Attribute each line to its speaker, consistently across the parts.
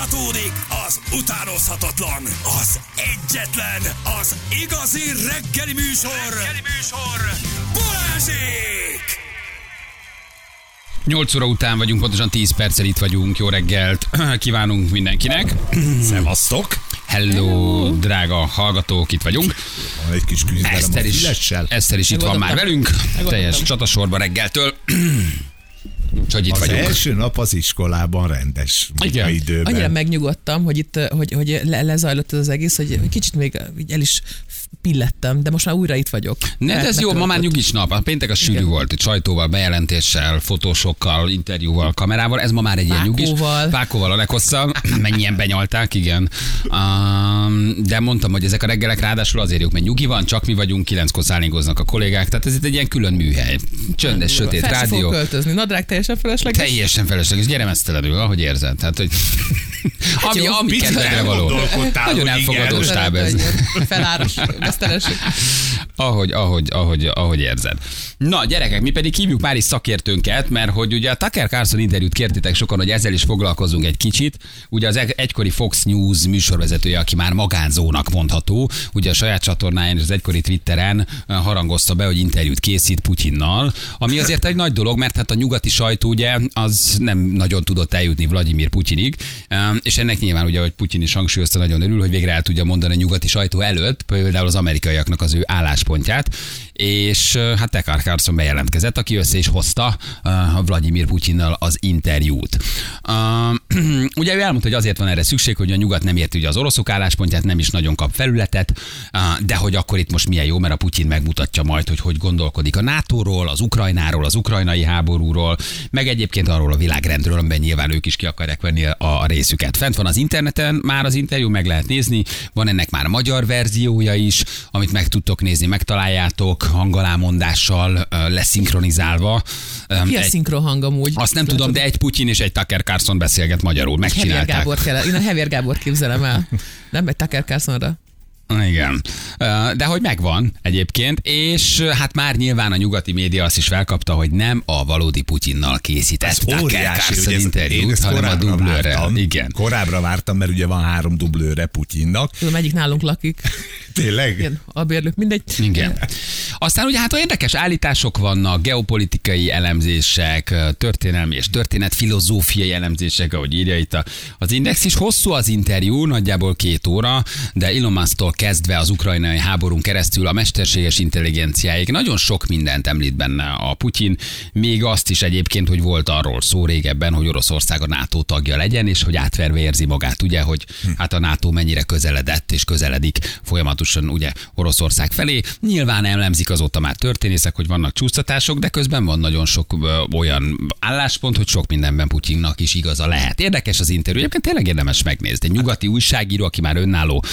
Speaker 1: Folytatódik az utánozhatatlan, az egyetlen, az igazi reggeli műsor. Reggeli műsor. Balázsék!
Speaker 2: 8 óra után vagyunk, pontosan 10 perccel itt vagyunk. Jó reggelt kívánunk mindenkinek.
Speaker 3: Szevasztok!
Speaker 2: Hello, drága hallgatók, itt vagyunk.
Speaker 3: Van egy kis küzdelem
Speaker 2: Eszter is. Eszter is itt van már velünk. Teljes csatasorba reggeltől. Úgyhogy itt
Speaker 3: Az
Speaker 2: vagyunk.
Speaker 3: első nap az iskolában rendes
Speaker 2: Igen.
Speaker 3: munkaidőben.
Speaker 4: Annyira megnyugodtam, hogy itt, hogy, hogy le, lezajlott ez az egész, hogy kicsit még el is pillettem, de most már újra itt vagyok.
Speaker 2: Ne, de ez jó, ma már nyugis nap. A péntek a sűrű
Speaker 4: Igen.
Speaker 2: volt, hogy sajtóval, bejelentéssel, fotósokkal, interjúval, kamerával. Ez ma már egy ilyen nyugis.
Speaker 4: Vákóval
Speaker 2: a leghosszabb. Mennyien benyalták, igen. Um, de mondtam, hogy ezek a reggelek ráadásul azért jók, mert nyugi van, csak mi vagyunk, kilenckor szállingoznak a kollégák. Tehát ez itt egy ilyen külön műhely. Csöndes, sötét
Speaker 4: Fel se fog
Speaker 2: rádió.
Speaker 4: költözni. Nadrág teljesen felesleges.
Speaker 2: Teljesen felesleges, gyere mesztelenül, ahogy érzed. Tehát, hogy ami,
Speaker 4: jó,
Speaker 2: ami
Speaker 3: picit
Speaker 2: kedvedre való. Nagyon elfogadó stáb ez.
Speaker 4: Feláros.
Speaker 2: Ahogy, ahogy, ahogy, ahogy érzed. Na, gyerekek, mi pedig hívjuk már is szakértőnket, mert hogy ugye a Tucker Carlson interjút kértétek sokan, hogy ezzel is foglalkozunk egy kicsit. Ugye az egy- egykori Fox News műsorvezetője, aki már magánzónak mondható, ugye a saját csatornáján és az egykori Twitteren harangozta be, hogy interjút készít Putyinnal, ami azért egy nagy dolog, mert hát a nyugati sajtó ugye az nem nagyon tudott eljutni Vladimir Putyinig, és ennek nyilván ugye, hogy Putyin is hangsúlyozta, nagyon örül, hogy végre el tudja mondani a nyugati sajtó előtt, például az amerikaiaknak az ő álláspontját, és hát Tucker Carlson bejelentkezett, aki össze is hozta a Vladimir Putyinnal az interjút. Ugye ő elmondta, hogy azért van erre szükség, hogy a nyugat nem érti ugye az oroszok álláspontját, nem is nagyon kap felületet, de hogy akkor itt most milyen jó, mert a Putyin megmutatja majd, hogy hogy gondolkodik a NATO-ról, az Ukrajnáról, az ukrajnai háborúról, meg egyébként arról a világrendről, amiben nyilván ők is ki akarják venni a részüket. Fent van az interneten, már az interjú meg lehet nézni, van ennek már magyar verziója is, amit meg tudtok nézni, megtaláljátok hangalámondással, leszinkronizálva.
Speaker 4: Ki a
Speaker 2: egy-
Speaker 4: szinkron hang amúgy?
Speaker 2: azt nem tudom, de egy Putyin és egy Tucker Carlson beszélget magyarul.
Speaker 4: Hevér
Speaker 2: Megcsinálták.
Speaker 4: Gábor kell. Én a Hevér Gábor képzelem el. Nem egy Tucker Carlsonra.
Speaker 2: Igen. De hogy megvan egyébként, és hát már nyilván a nyugati média azt is felkapta, hogy nem a valódi Putyinnal készített Tucker
Speaker 3: Óriási,
Speaker 2: Carlson
Speaker 3: hogy ez, én
Speaker 2: interjút,
Speaker 3: ezt
Speaker 2: hanem a
Speaker 3: korábbra
Speaker 2: dublőrrel.
Speaker 3: vártam.
Speaker 2: Igen.
Speaker 3: Korábbra vártam, mert ugye van három dublőre Putyinnak.
Speaker 4: Tudom, egyik nálunk lakik.
Speaker 3: Tényleg?
Speaker 4: Igen, a bérlők, mindegy.
Speaker 2: Igen. Aztán ugye hát érdekes állítások vannak, geopolitikai elemzések, történelmi és történetfilozófiai elemzések, ahogy írja itt a- az Index is. Hosszú az interjú, nagyjából két óra, de Elon Musk-tól kezdve az ukrajnai háborún keresztül a mesterséges intelligenciáig nagyon sok mindent említ benne a Putyin, még azt is egyébként, hogy volt arról szó régebben, hogy Oroszország a NATO tagja legyen, és hogy átverve érzi magát, ugye, hogy hát a NATO mennyire közeledett és közeledik folyamatosan ugye Oroszország felé. Nyilván elemzik azóta már történészek, hogy vannak csúsztatások, de közben van nagyon sok ö, olyan álláspont, hogy sok mindenben Putyinnak is igaza lehet. Érdekes az interjú, egyébként tényleg érdemes megnézni. Egy nyugati újságíró, aki már önálló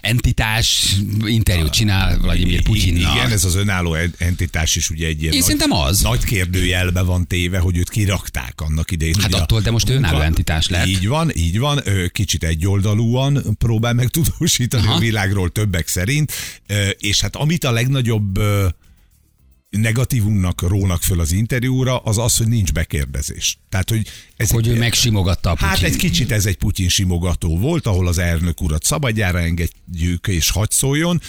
Speaker 2: entitás interjút csinál Vladimir Putyinnal.
Speaker 3: Igen, ez az önálló en- entitás is ugye egy ilyen
Speaker 2: Én
Speaker 3: nagy,
Speaker 2: szerintem az.
Speaker 3: nagy kérdőjelbe van téve, hogy őt kirakták annak idején.
Speaker 2: Hát attól, de most önálló entitás lett.
Speaker 3: Így van, így van. Kicsit egyoldalúan próbál meg tudósítani
Speaker 2: Aha.
Speaker 3: a világról többek szerint. És hát amit a legnagyobb negatívumnak rónak föl az interjúra, az az, hogy nincs bekérdezés. Tehát, hogy ez
Speaker 2: Hogy
Speaker 3: egy-
Speaker 2: ő megsimogatta a
Speaker 3: Hát
Speaker 2: Putyin.
Speaker 3: egy kicsit ez egy Putyin simogató volt, ahol az elnök urat szabadjára engedjük és hagy szóljon.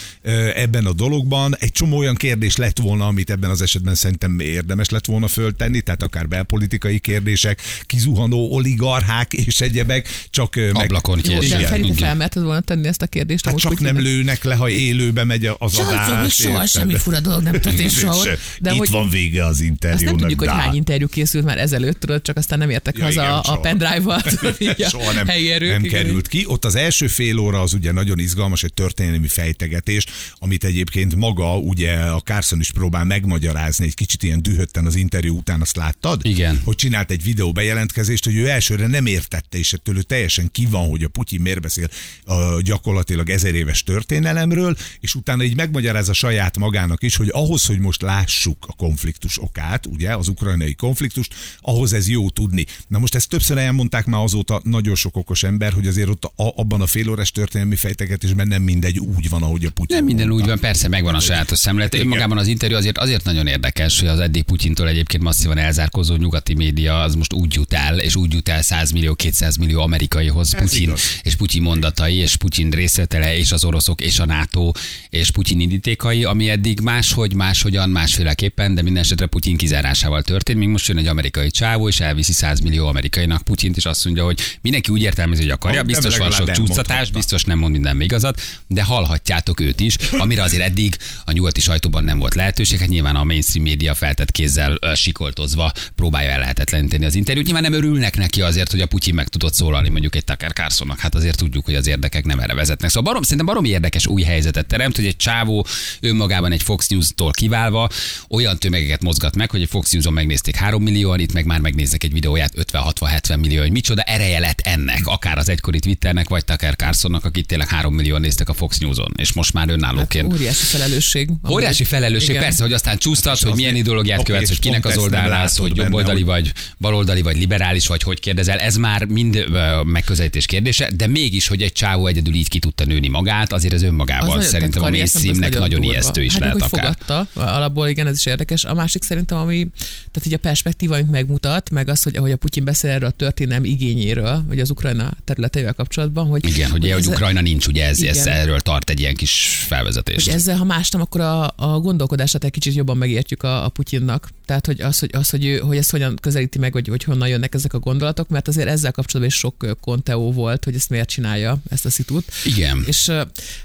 Speaker 3: Ebben a dologban egy csomó olyan kérdés lett volna, amit ebben az esetben szerintem érdemes lett volna föltenni, tehát akár belpolitikai kérdések, kizuhanó oligarchák és egyebek, csak ö, meg...
Speaker 2: Ablakon
Speaker 4: Jó, de Feri, felmerted volna tenni ezt a kérdést?
Speaker 3: Hát csak nem lőnek le, ha élőbe megy az adás.
Speaker 4: soha semmi fura dolog nem történt soha. De
Speaker 3: Itt
Speaker 4: hogy
Speaker 3: van vége az
Speaker 4: azt
Speaker 3: interjúnak.
Speaker 4: nem tudjuk, hogy hány interjú készült már ezelőtt, tudod, csak aztán nem értek
Speaker 3: Ja,
Speaker 4: haza
Speaker 3: igen,
Speaker 4: a, a
Speaker 3: soha.
Speaker 4: pendrive-val.
Speaker 3: Soha nem,
Speaker 4: helyi erők,
Speaker 3: nem
Speaker 4: igen.
Speaker 3: került ki. Ott az első fél óra az ugye nagyon izgalmas, egy történelmi fejtegetés, amit egyébként maga ugye a Carson is próbál megmagyarázni egy kicsit ilyen dühötten az interjú után, azt láttad?
Speaker 2: Igen.
Speaker 3: Hogy csinált egy videó bejelentkezést, hogy ő elsőre nem értette, és ettől ő teljesen ki van, hogy a Putyin miért beszél a gyakorlatilag ezer éves történelemről, és utána így megmagyarázza saját magának is, hogy ahhoz, hogy most lássuk a konfliktus okát, ugye, az ukrajnai konfliktust, ahhoz ez jó jó tudni. Na most ezt többször elmondták már azóta nagyon sok okos ember, hogy azért ott a, abban a félórás történelmi fejtegetésben nem mindegy úgy van, ahogy a Putyin
Speaker 2: Nem minden
Speaker 3: mondta.
Speaker 2: úgy van, persze megvan a sajátos szemlélet. Önmagában az interjú azért, azért nagyon érdekes, hogy az eddig Putyintól egyébként masszívan elzárkozó nyugati média az most úgy jut el, és úgy jut el 100 millió, 200 millió amerikaihoz Putyin,
Speaker 3: igaz.
Speaker 2: és Putyin mondatai, és Putyin részletele, és az oroszok, és a NATO, és Putyin indítékai, ami eddig máshogy, máshogyan, másféleképpen, de minden esetre Putyin kizárásával történt. Még most jön egy amerikai csávó, és elviszi 100 millió amerikainak Putyint, és azt mondja, hogy mindenki úgy értelmezi, hogy akarja,
Speaker 3: Nem,
Speaker 2: biztos van sok csúsztatás, biztos nem mond minden igazat, de hallhatjátok őt is, amire azért eddig a nyugati sajtóban nem volt lehetőség. Hát nyilván a mainstream média feltett kézzel ö, sikoltozva próbálja el lehetetleníteni az interjút. Nyilván nem örülnek neki azért, hogy a Putyin meg tudott szólalni mondjuk egy Tucker Carlsonnak. Hát azért tudjuk, hogy az érdekek nem erre vezetnek. Szóval barom, szerintem baromi érdekes új helyzetet teremt, hogy egy csávó önmagában egy Fox News-tól kiválva olyan tömegeket mozgat meg, hogy egy Fox News-on megnézték 3 millióan, itt meg már megnéznek egy videóját 50-60-70 millió, hogy micsoda ereje lett ennek, akár az egykori Twitternek, vagy Tucker Carlsonnak, akit tényleg 3 millióan néztek a Fox News-on, és most már önállóként.
Speaker 4: Hát, óriási felelősség.
Speaker 2: Óriási felelősség,
Speaker 4: Igen.
Speaker 2: persze, hogy aztán csúsztat, hogy
Speaker 3: az-
Speaker 2: milyen ideológiát
Speaker 3: oké,
Speaker 2: követsz, hogy kinek az oldalán állsz, hogy jobboldali
Speaker 3: hogy-
Speaker 2: vagy, baloldali vagy liberális vagy, hogy kérdezel. Ez már mind megközelítés kérdése, de mégis, hogy egy csávó egyedül így ki tudta nőni magát, azért ez
Speaker 4: Az
Speaker 2: önmagában
Speaker 4: nagyon-
Speaker 2: szerintem a mainstreamnek
Speaker 4: szempontból
Speaker 2: nagyon ijesztő is
Speaker 4: hát
Speaker 2: lehet
Speaker 4: hogy
Speaker 2: akár.
Speaker 4: fogadta, alapból igen, ez is érdekes. A másik szerintem, ami, tehát így a perspektíva, amit megmutat, meg az, hogy ahogy a Putyin beszél erről a történelem igényéről, vagy az Ukrajna területeivel kapcsolatban, hogy
Speaker 2: Igen, hogy, hogy
Speaker 4: ez-
Speaker 2: Ukrajna nincs, ugye ez, ez erről tart egy ilyen kis felvezetést.
Speaker 4: hogy ezzel, ha más nem, akkor a, a gondolkodását egy kicsit jobban megértjük a, a Putyinnak. Tehát, hogy az, hogy, az, hogy, ő, hogy ezt hogyan közelíti meg, vagy, hogy honnan jönnek ezek a gondolatok, mert azért ezzel kapcsolatban is sok konteó volt, hogy ezt miért csinálja, ezt a szitut.
Speaker 2: Igen.
Speaker 4: És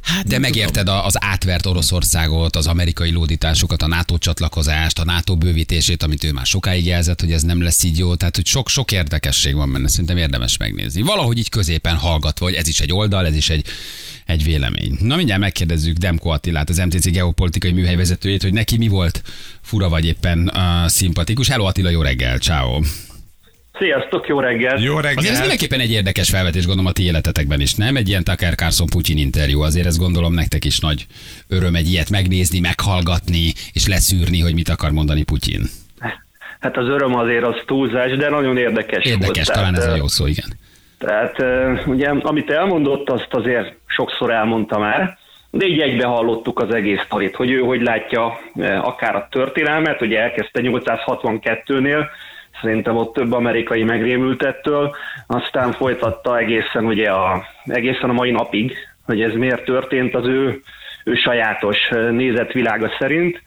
Speaker 4: hát
Speaker 2: De megérted a- az átvert Oroszországot, az amerikai lódításokat, a NATO csatlakozást, a NATO bővítését, amit ő már sokáig jelzett, hogy ez nem lesz így jó. Tehát, hogy sok, sok érdekesség van benne, szerintem érdemes megnézni. Valahogy így középen hallgatva, hogy ez is egy oldal, ez is egy, egy vélemény. Na mindjárt megkérdezzük Demko Attilát, az MTC geopolitikai műhely vezetőjét, hogy neki mi volt fura vagy éppen uh, szimpatikus. Hello Attila, jó reggel, ciao.
Speaker 5: Sziasztok, jó reggelt!
Speaker 3: Jó
Speaker 2: Azért ez mindenképpen egy érdekes felvetés, gondolom a ti életetekben is, nem? Egy ilyen Tucker Carlson Putyin interjú, azért ezt gondolom nektek is nagy öröm egy ilyet megnézni, meghallgatni, és leszűrni, hogy mit akar mondani Putyin.
Speaker 5: Hát az öröm azért az túlzás, de nagyon érdekes,
Speaker 2: Érdekes,
Speaker 5: volt.
Speaker 2: talán ez a
Speaker 5: Tehát,
Speaker 2: jó szó, igen.
Speaker 5: Tehát ugye, amit elmondott, azt azért sokszor elmondta már, de így egybe hallottuk az egész sztorit, hogy ő hogy látja akár a történelmet, ugye elkezdte 862-nél, szerintem ott több amerikai megrémült ettől, aztán folytatta egészen ugye a, egészen a mai napig, hogy ez miért történt az ő, ő sajátos nézetvilága szerint.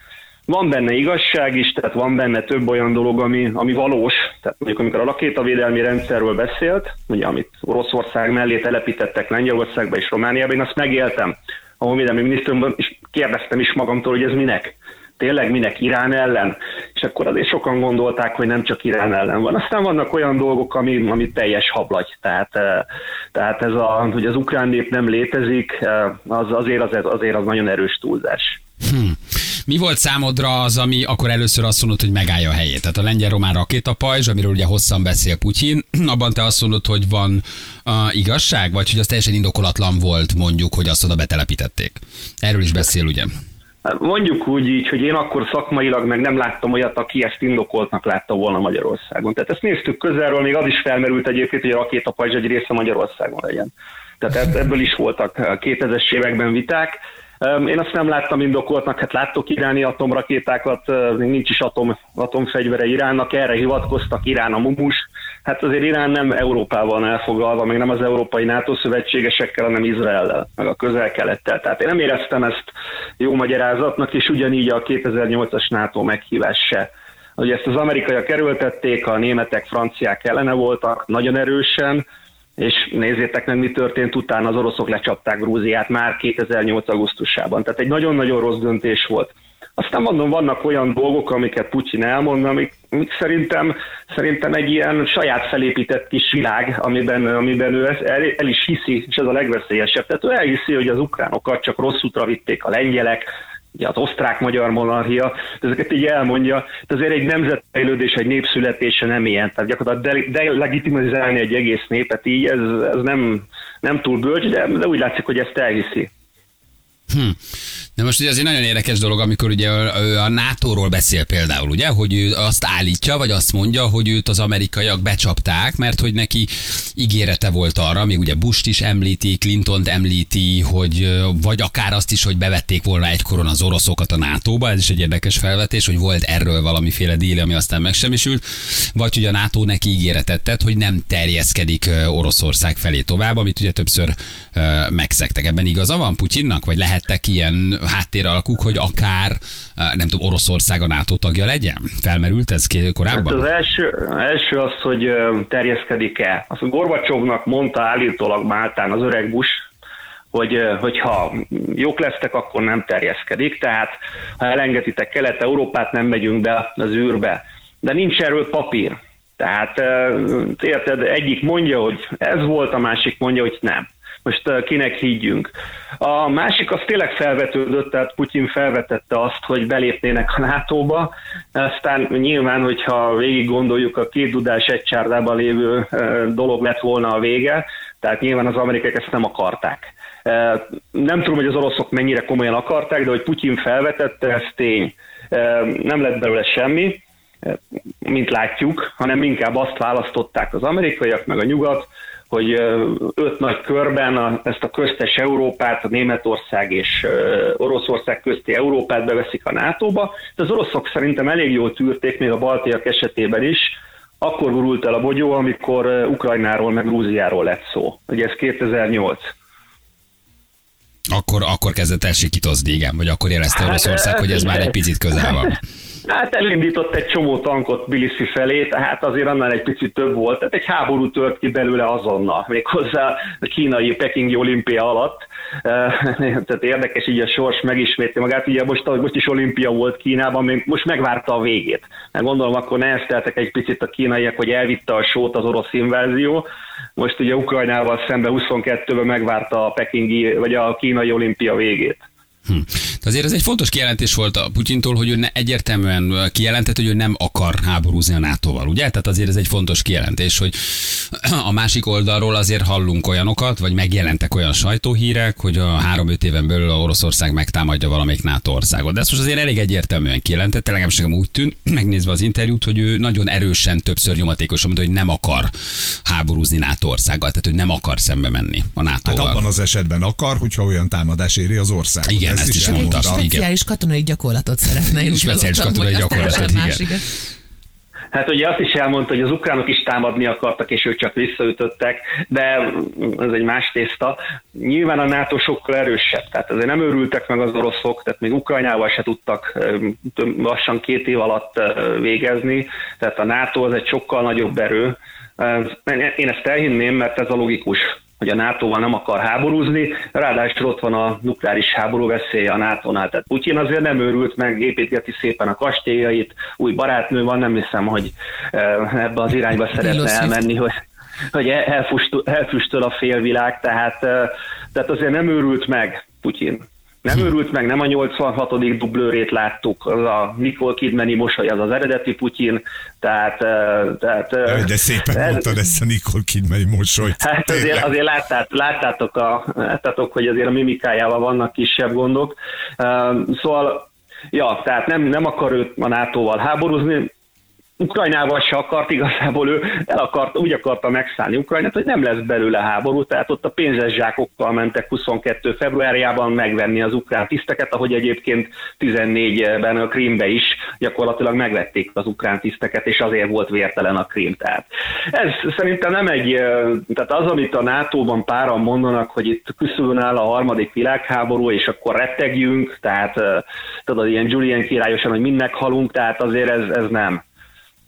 Speaker 5: Van benne igazság is, tehát van benne több olyan dolog, ami, ami valós. Tehát mondjuk amikor a rakétavédelmi rendszerről beszélt, ugye amit Oroszország mellé telepítettek Lengyelországba és Romániába, én azt megéltem. A honvédelmi minisztériumban is kérdeztem is magamtól, hogy ez minek. Tényleg minek Irán ellen? És akkor azért sokan gondolták, hogy nem csak Irán ellen van. Aztán vannak olyan dolgok, ami, ami teljes hablagy. Tehát, eh, tehát ez a, hogy az ukrán nép nem létezik, eh, az azért az, azért az nagyon erős túlzás.
Speaker 2: Hm. Mi volt számodra az, ami akkor először azt mondod, hogy megállja a helyét? Tehát a lengyel-román rakétapajzs, amiről ugye hosszan beszél Putyin, abban te azt mondod, hogy van uh, igazság, vagy hogy az teljesen indokolatlan volt mondjuk, hogy azt oda betelepítették. Erről is beszél, ugye?
Speaker 5: Mondjuk úgy így, hogy én akkor szakmailag meg nem láttam olyat, aki ezt indokoltnak látta volna Magyarországon. Tehát ezt néztük közelről, még az is felmerült egyébként, hogy a rakétapajzs egy része Magyarországon legyen. Tehát ebb- ebből is voltak eh, 2000-es években viták. Én azt nem láttam indokoltnak, hát láttok iráni atomrakétákat, még nincs is atom, atomfegyvere Iránnak, erre hivatkoztak Irán a mumus. Hát azért Irán nem Európával van elfogalva, meg nem az európai NATO szövetségesekkel, hanem Izraellel, meg a közel-kelettel. Tehát én nem éreztem ezt jó magyarázatnak, és ugyanígy a 2008-as NATO meghívás se. Ugye ezt az amerikaiak erőltették, a németek, franciák ellene voltak, nagyon erősen, és nézzétek meg, mi történt utána, az oroszok lecsapták Grúziát már 2008. augusztusában. Tehát egy nagyon-nagyon rossz döntés volt. Aztán mondom, vannak olyan dolgok, amiket Putyin elmond, amik, amik szerintem, szerintem egy ilyen saját felépített kis világ, amiben, amiben ő el, el is hiszi, és ez a legveszélyesebb. Tehát ő elhiszi, hogy az ukránokat csak rossz útra vitték a lengyelek, ugye az osztrák-magyar monarchia, ezeket így elmondja, de azért egy nemzetfejlődés, egy népszületése nem ilyen, tehát gyakorlatilag delegitimizálni egy egész népet így, ez, ez nem, nem túl bölcs, de, de úgy látszik, hogy ezt elhiszi.
Speaker 2: Hm. Na most ugye az egy nagyon érdekes dolog, amikor ugye ő a NATO-ról beszél például, ugye, hogy ő azt állítja, vagy azt mondja, hogy őt az amerikaiak becsapták, mert hogy neki ígérete volt arra, még ugye Bush-t is említi, Clinton-t említi, hogy vagy akár azt is, hogy bevették volna egykoron az oroszokat a NATO-ba, ez is egy érdekes felvetés, hogy volt erről valamiféle díl, ami aztán megsemmisült, vagy hogy a NATO neki ígéretet tett, hogy nem terjeszkedik Oroszország felé tovább, amit ugye többször megszektek. Ebben igaza van Putyinnak, vagy lehettek ilyen háttéralkuk, hogy akár, nem tudom, Oroszország a NATO tagja legyen? Felmerült ez korábban?
Speaker 5: Hát az első, első az, hogy terjeszkedik-e. Azt Gorbacsovnak mondta állítólag Máltán az öreg Bush, hogy hogyha jók lesztek, akkor nem terjeszkedik, tehát ha elengeditek Kelet-Európát, nem megyünk be az űrbe. De nincs erről papír. Tehát érted, egyik mondja, hogy ez volt, a másik mondja, hogy nem. Most kinek higgyünk. A másik az tényleg felvetődött, tehát Putyin felvetette azt, hogy belépnének a NATO-ba, aztán nyilván, hogyha végig gondoljuk, a két dudás egy csárdában lévő dolog lett volna a vége, tehát nyilván az amerikák ezt nem akarták. Nem tudom, hogy az oroszok mennyire komolyan akarták, de hogy Putyin felvetette, ez tény. Nem lett belőle semmi, mint látjuk, hanem inkább azt választották az amerikaiak, meg a nyugat, hogy öt nagy körben a, ezt a köztes Európát, a Németország és Oroszország közti Európát beveszik a NATO-ba, de az oroszok szerintem elég jól tűrték, még a baltiak esetében is, akkor gurult el a bogyó, amikor Ukrajnáról meg Grúziáról lett szó. Ugye ez 2008.
Speaker 2: Akkor, akkor kezdett el sikítozni, igen, vagy akkor érezte hát, Oroszország, hogy ez már egy picit közel van.
Speaker 5: Hát elindított egy csomó tankot Biliszi felé, tehát azért annál egy picit több volt. Tehát egy háború tört ki belőle azonnal, méghozzá a kínai Pekingi olimpia alatt. Tehát érdekes így a sors megismétli magát. Ugye most, most is olimpia volt Kínában, még most megvárta a végét. Mert gondolom akkor nehezteltek egy picit a kínaiak, hogy elvitte a sót az orosz invázió. Most ugye Ukrajnával szembe 22-ben megvárta a pekingi, vagy a kínai olimpia végét.
Speaker 2: Hm. De azért ez egy fontos kijelentés volt a Putyintól, hogy ő ne, egyértelműen kijelentett, hogy ő nem akar háborúzni a NATO-val, ugye? Tehát azért ez egy fontos kijelentés, hogy a másik oldalról azért hallunk olyanokat, vagy megjelentek olyan sajtóhírek, hogy a három-öt éven belül a Oroszország megtámadja valamelyik NATO országot. De ezt most azért elég egyértelműen kijelentette, legalábbis nekem úgy tűnt, megnézve az interjút, hogy ő nagyon erősen, többször nyomatékosan mondta, hogy nem akar háborúzni NATO országgal, tehát ő nem akar szembe menni a NATO-val.
Speaker 3: Hát abban az esetben akar, hogyha olyan támadás éri az ország.
Speaker 2: Igen, ezt, ezt is mondta.
Speaker 4: Speciális katonai gyakorlatot szeretne. Én
Speaker 2: Speciális katonai gyakorlatot, igen.
Speaker 5: Hát ugye azt is elmondta, hogy az ukránok is támadni akartak, és ők csak visszaütöttek, de ez egy más tészta. Nyilván a NATO sokkal erősebb, tehát azért nem őrültek meg az oroszok, tehát még Ukrajnával se tudtak lassan két év alatt végezni, tehát a NATO az egy sokkal nagyobb erő. Én ezt elhinném, mert ez a logikus hogy a NATO-val nem akar háborúzni, ráadásul ott van a nukleáris háború veszélye a NATO-nál. Tehát Putyin azért nem őrült meg, építgeti szépen a kastélyait, új barátnő van, nem hiszem, hogy eh, ebbe az irányba szeretne elmenni, hogy, hogy elfüstöl a félvilág, tehát, eh, tehát azért nem őrült meg Putyin. Nem hm. őrült meg, nem a 86. dublőrét láttuk, az a Nicole Kidmani mosoly, az az eredeti Putyin, tehát... tehát
Speaker 3: De szépen ez, mondtad ezt a Nicole Kidmani mosolyt.
Speaker 5: Hát azért, azért láttát, láttátok, a, láttátok, hogy azért a mimikájával vannak kisebb gondok. Szóval, ja, tehát nem, nem akar őt a NATO-val háborúzni, Ukrajnával se akart, igazából ő el akart, úgy akarta megszállni Ukrajnát, hogy nem lesz belőle háború, tehát ott a pénzes zsákokkal mentek 22. februárjában megvenni az ukrán tiszteket, ahogy egyébként 14-ben a Krímbe is gyakorlatilag megvették az ukrán tiszteket, és azért volt vértelen a Krím. Tehát ez szerintem nem egy, tehát az, amit a NATO-ban páran mondanak, hogy itt küszöbön áll a harmadik világháború, és akkor rettegjünk, tehát tudod, ilyen Julian királyosan, hogy mindnek halunk, tehát azért ez, ez nem.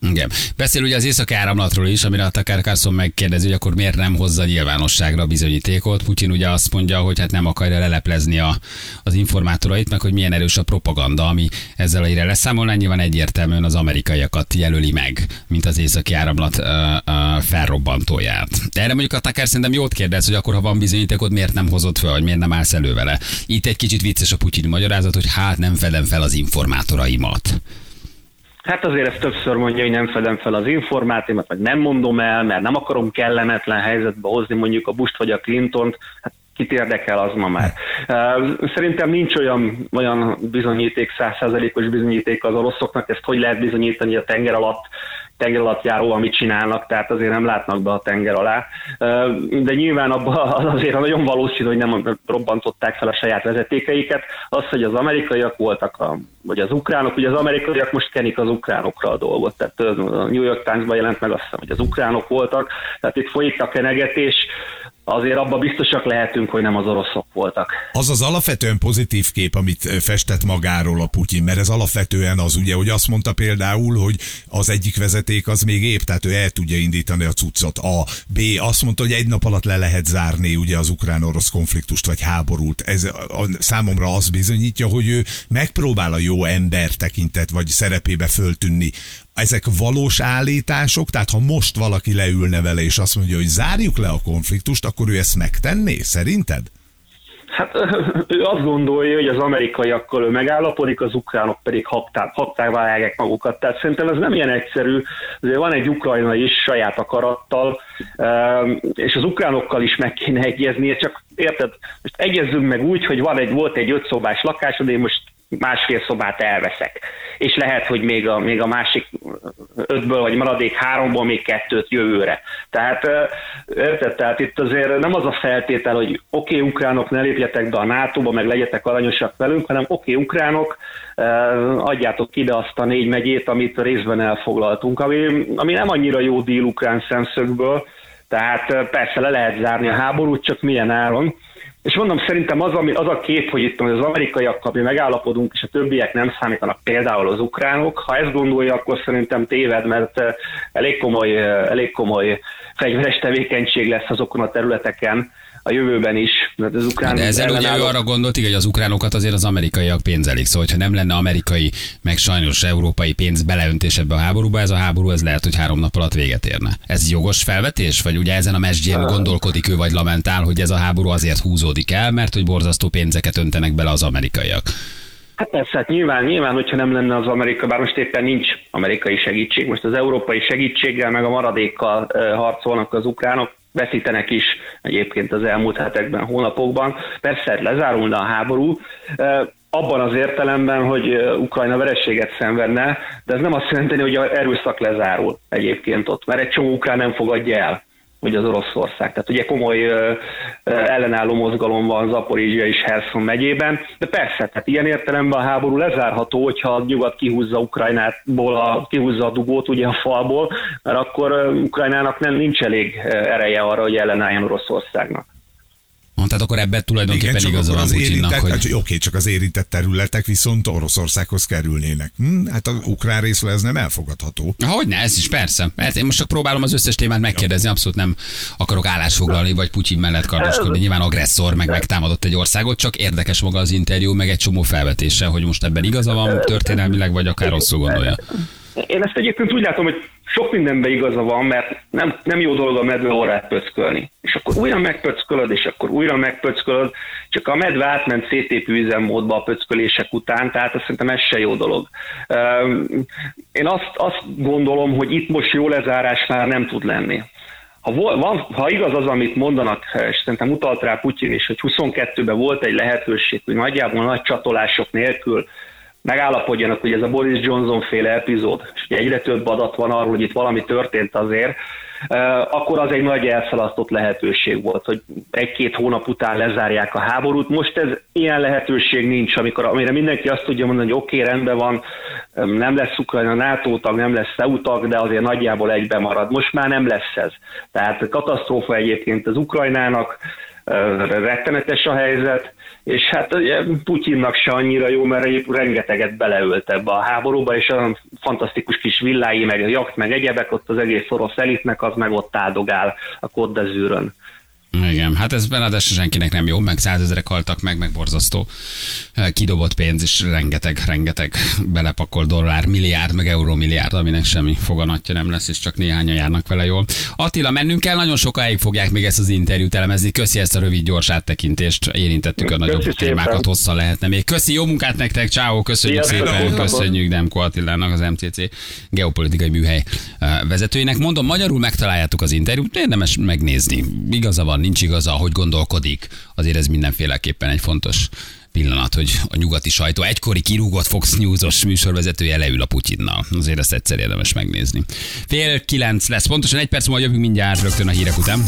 Speaker 2: Igen. Beszél ugye az északi áramlatról is, amire a Takar Carson megkérdezi, hogy akkor miért nem hozza nyilvánosságra bizonyítékot. Putyin ugye azt mondja, hogy hát nem akarja leleplezni a, az informátorait, meg hogy milyen erős a propaganda, ami ezzel a ére leszámolná. Nyilván egyértelműen az amerikaiakat jelöli meg, mint az északi áramlat uh, uh, felrobbantóját. De erre mondjuk a Takar szerintem jót kérdez, hogy akkor ha van bizonyítékot, miért nem hozott fel, vagy miért nem állsz elő vele. Itt egy kicsit vicces a Putyin magyarázat, hogy hát nem fedem fel az informátoraimat.
Speaker 5: Hát azért ezt többször mondja, hogy nem fedem fel az informátimat, vagy nem mondom el, mert nem akarom kellemetlen helyzetbe hozni mondjuk a Bust vagy a Clintont. Hát Kit érdekel, az ma már. Szerintem nincs olyan, olyan bizonyíték, százszerzelékos bizonyíték az oroszoknak, ezt hogy lehet bizonyítani a tenger alatt, tenger alatt járó, amit csinálnak, tehát azért nem látnak be a tenger alá. De nyilván abban azért nagyon valószínű, hogy nem robbantották fel a saját vezetékeiket. Az, hogy az amerikaiak voltak, a, vagy az ukránok, ugye az amerikaiak most kenik az ukránokra a dolgot, tehát a New York Times-ban jelent meg azt hogy az ukránok voltak, tehát itt folyik a kenegetés, azért abban biztosak lehetünk, hogy nem az oroszok voltak.
Speaker 3: Az az alapvetően pozitív kép, amit festett magáról a Putyin, mert ez alapvetően az ugye, hogy azt mondta például, hogy az egyik vezeték az még épp, tehát ő el tudja indítani a cuccot. A B azt mondta, hogy egy nap alatt le lehet zárni ugye az ukrán-orosz konfliktust vagy háborút. Ez a, számomra az bizonyítja, hogy ő megpróbál a jó ember tekintet vagy szerepébe föltűnni ezek valós állítások, tehát ha most valaki leülne vele és azt mondja, hogy zárjuk le a konfliktust, akkor ő ezt megtenné, szerinted?
Speaker 5: Hát ő azt gondolja, hogy az amerikaiakkal ő megállapodik, az ukránok pedig habták vágják magukat. Tehát szerintem ez nem ilyen egyszerű. Azért van egy Ukrajna is saját akarattal, és az ukránokkal is meg kéne egyezni, csak érted, most egyezzünk meg úgy, hogy van egy, volt egy ötszobás lakásod, én most másfél szobát elveszek. És lehet, hogy még a, még a másik ötből, vagy maradék háromból még kettőt jövőre. Tehát, érted? Tehát itt azért nem az a feltétel, hogy oké, okay, ukránok, ne lépjetek be a NATO-ba, meg legyetek aranyosak velünk, hanem oké, okay, ukránok, adjátok ide azt a négy megyét, amit részben elfoglaltunk, ami, ami nem annyira jó díl ukrán szemszögből, tehát persze le lehet zárni a háborút, csak milyen áron. És mondom, szerintem az, ami, az a kép, hogy itt az amerikaiakkal mi megállapodunk, és a többiek nem számítanak, például az ukránok, ha ezt gondolja, akkor szerintem téved, mert eh, elég komoly, eh, elég komoly fegyveres tevékenység lesz azokon a területeken, a jövőben is.
Speaker 2: Mert az ukrán De ezzel ugye ő arra gondolt, hogy az ukránokat azért az amerikaiak pénzelik. Szóval, ha nem lenne amerikai, meg sajnos európai pénz beleöntés ebbe a háborúba, ez a háború ez lehet, hogy három nap alatt véget érne. Ez jogos felvetés? Vagy ugye ezen a mesdjén gondolkodik ő, vagy lamentál, hogy ez a háború azért húzódik el, mert hogy borzasztó pénzeket öntenek bele az amerikaiak.
Speaker 5: Hát persze, hát nyilván, nyilván, hogyha nem lenne az Amerika, bár most éppen nincs amerikai segítség, most az európai segítséggel, meg a maradékkal harcolnak az ukránok, veszítenek is egyébként az elmúlt hetekben, hónapokban. Persze lezárulna a háború, abban az értelemben, hogy Ukrajna verességet szenvedne, de ez nem azt jelenti, hogy erőszak lezárul egyébként ott, mert egy csomó ukrán nem fogadja el hogy az Oroszország. Tehát ugye komoly ellenálló mozgalom van Zaporizsia és Herson megyében, de persze, tehát ilyen értelemben a háború lezárható, hogyha a nyugat kihúzza Ukrajnából, a, kihúzza a dugót ugye a falból, mert akkor Ukrajnának nem nincs elég ereje arra, hogy ellenálljon Oroszországnak.
Speaker 2: Tehát akkor ebben tulajdonképpen
Speaker 3: Igen,
Speaker 2: igaza van Putyinnak, hogy...
Speaker 3: Hát, oké, csak az érintett területek viszont Oroszországhoz kerülnének. Hm? Hát az ukrán részről ez nem elfogadható.
Speaker 2: Hogyne, ez is persze. Mert én most csak próbálom az összes témát megkérdezni, abszolút nem akarok állásfoglalni, vagy Putyin mellett kardoskodni. Nyilván agresszor, meg megtámadott egy országot, csak érdekes maga az interjú, meg egy csomó felvetése, hogy most ebben igaza van történelmileg, vagy akár rosszul gondolja.
Speaker 5: Én ezt egyébként úgy látom, hogy sok mindenben igaza van, mert nem, nem jó dolog a medve orrát pöckölni. És akkor újra megpöckölöd, és akkor újra megpöckölöd, csak a medve átment szétépő üzemmódba a pöckölések után, tehát azt szerintem ez se jó dolog. Én azt, azt gondolom, hogy itt most jó lezárás már nem tud lenni. Ha, van, ha igaz az, amit mondanak, és szerintem utalt rá Putyin is, hogy 22-ben volt egy lehetőség, hogy nagyjából nagy csatolások nélkül megállapodjanak, hogy ez a Boris Johnson féle epizód, és egyre több adat van arról, hogy itt valami történt azért, akkor az egy nagy elszalasztott lehetőség volt, hogy egy-két hónap után lezárják a háborút. Most ez ilyen lehetőség nincs, amikor, amire mindenki azt tudja mondani, hogy oké, okay, rendben van, nem lesz Ukrajna NATO tag, nem lesz EU tag, de azért nagyjából egybe marad. Most már nem lesz ez. Tehát katasztrófa egyébként az Ukrajnának, rettenetes a helyzet, és hát ugye Putyinnak se annyira jó, mert rengeteget beleölt ebbe a háborúba, és olyan fantasztikus kis villái, meg jakt, meg egyebek, ott az egész orosz elitnek az meg ott áldogál a Côte.
Speaker 2: Igen, hát ez ráadásul senkinek nem jó, meg százezerek haltak meg, meg borzasztó eh, kidobott pénz, és rengeteg, rengeteg belepakol dollár, milliárd, meg euró milliárd, aminek semmi foganatja nem lesz, és csak néhányan járnak vele jól. Attila, mennünk kell, nagyon sokáig fogják még ezt az interjút elemezni. Köszi ezt a rövid, gyors áttekintést, érintettük a nagyobb Köszi témákat, szépen. hosszan lehetne még. Köszi, jó munkát nektek, ciao, köszönjük Szia, szépen, köszönjük Demko Attilának, az MCC geopolitikai műhely eh, vezetőinek. Mondom, magyarul megtaláljátok az interjút, érdemes megnézni. Igaza van, nincs igaza, hogy gondolkodik, azért ez mindenféleképpen egy fontos pillanat, hogy a nyugati sajtó egykori kirúgott Fox News-os műsorvezetője leül a Putyinnal. Azért ezt egyszer érdemes megnézni. Fél kilenc lesz, pontosan egy perc múlva jövünk mindjárt rögtön a hírek után.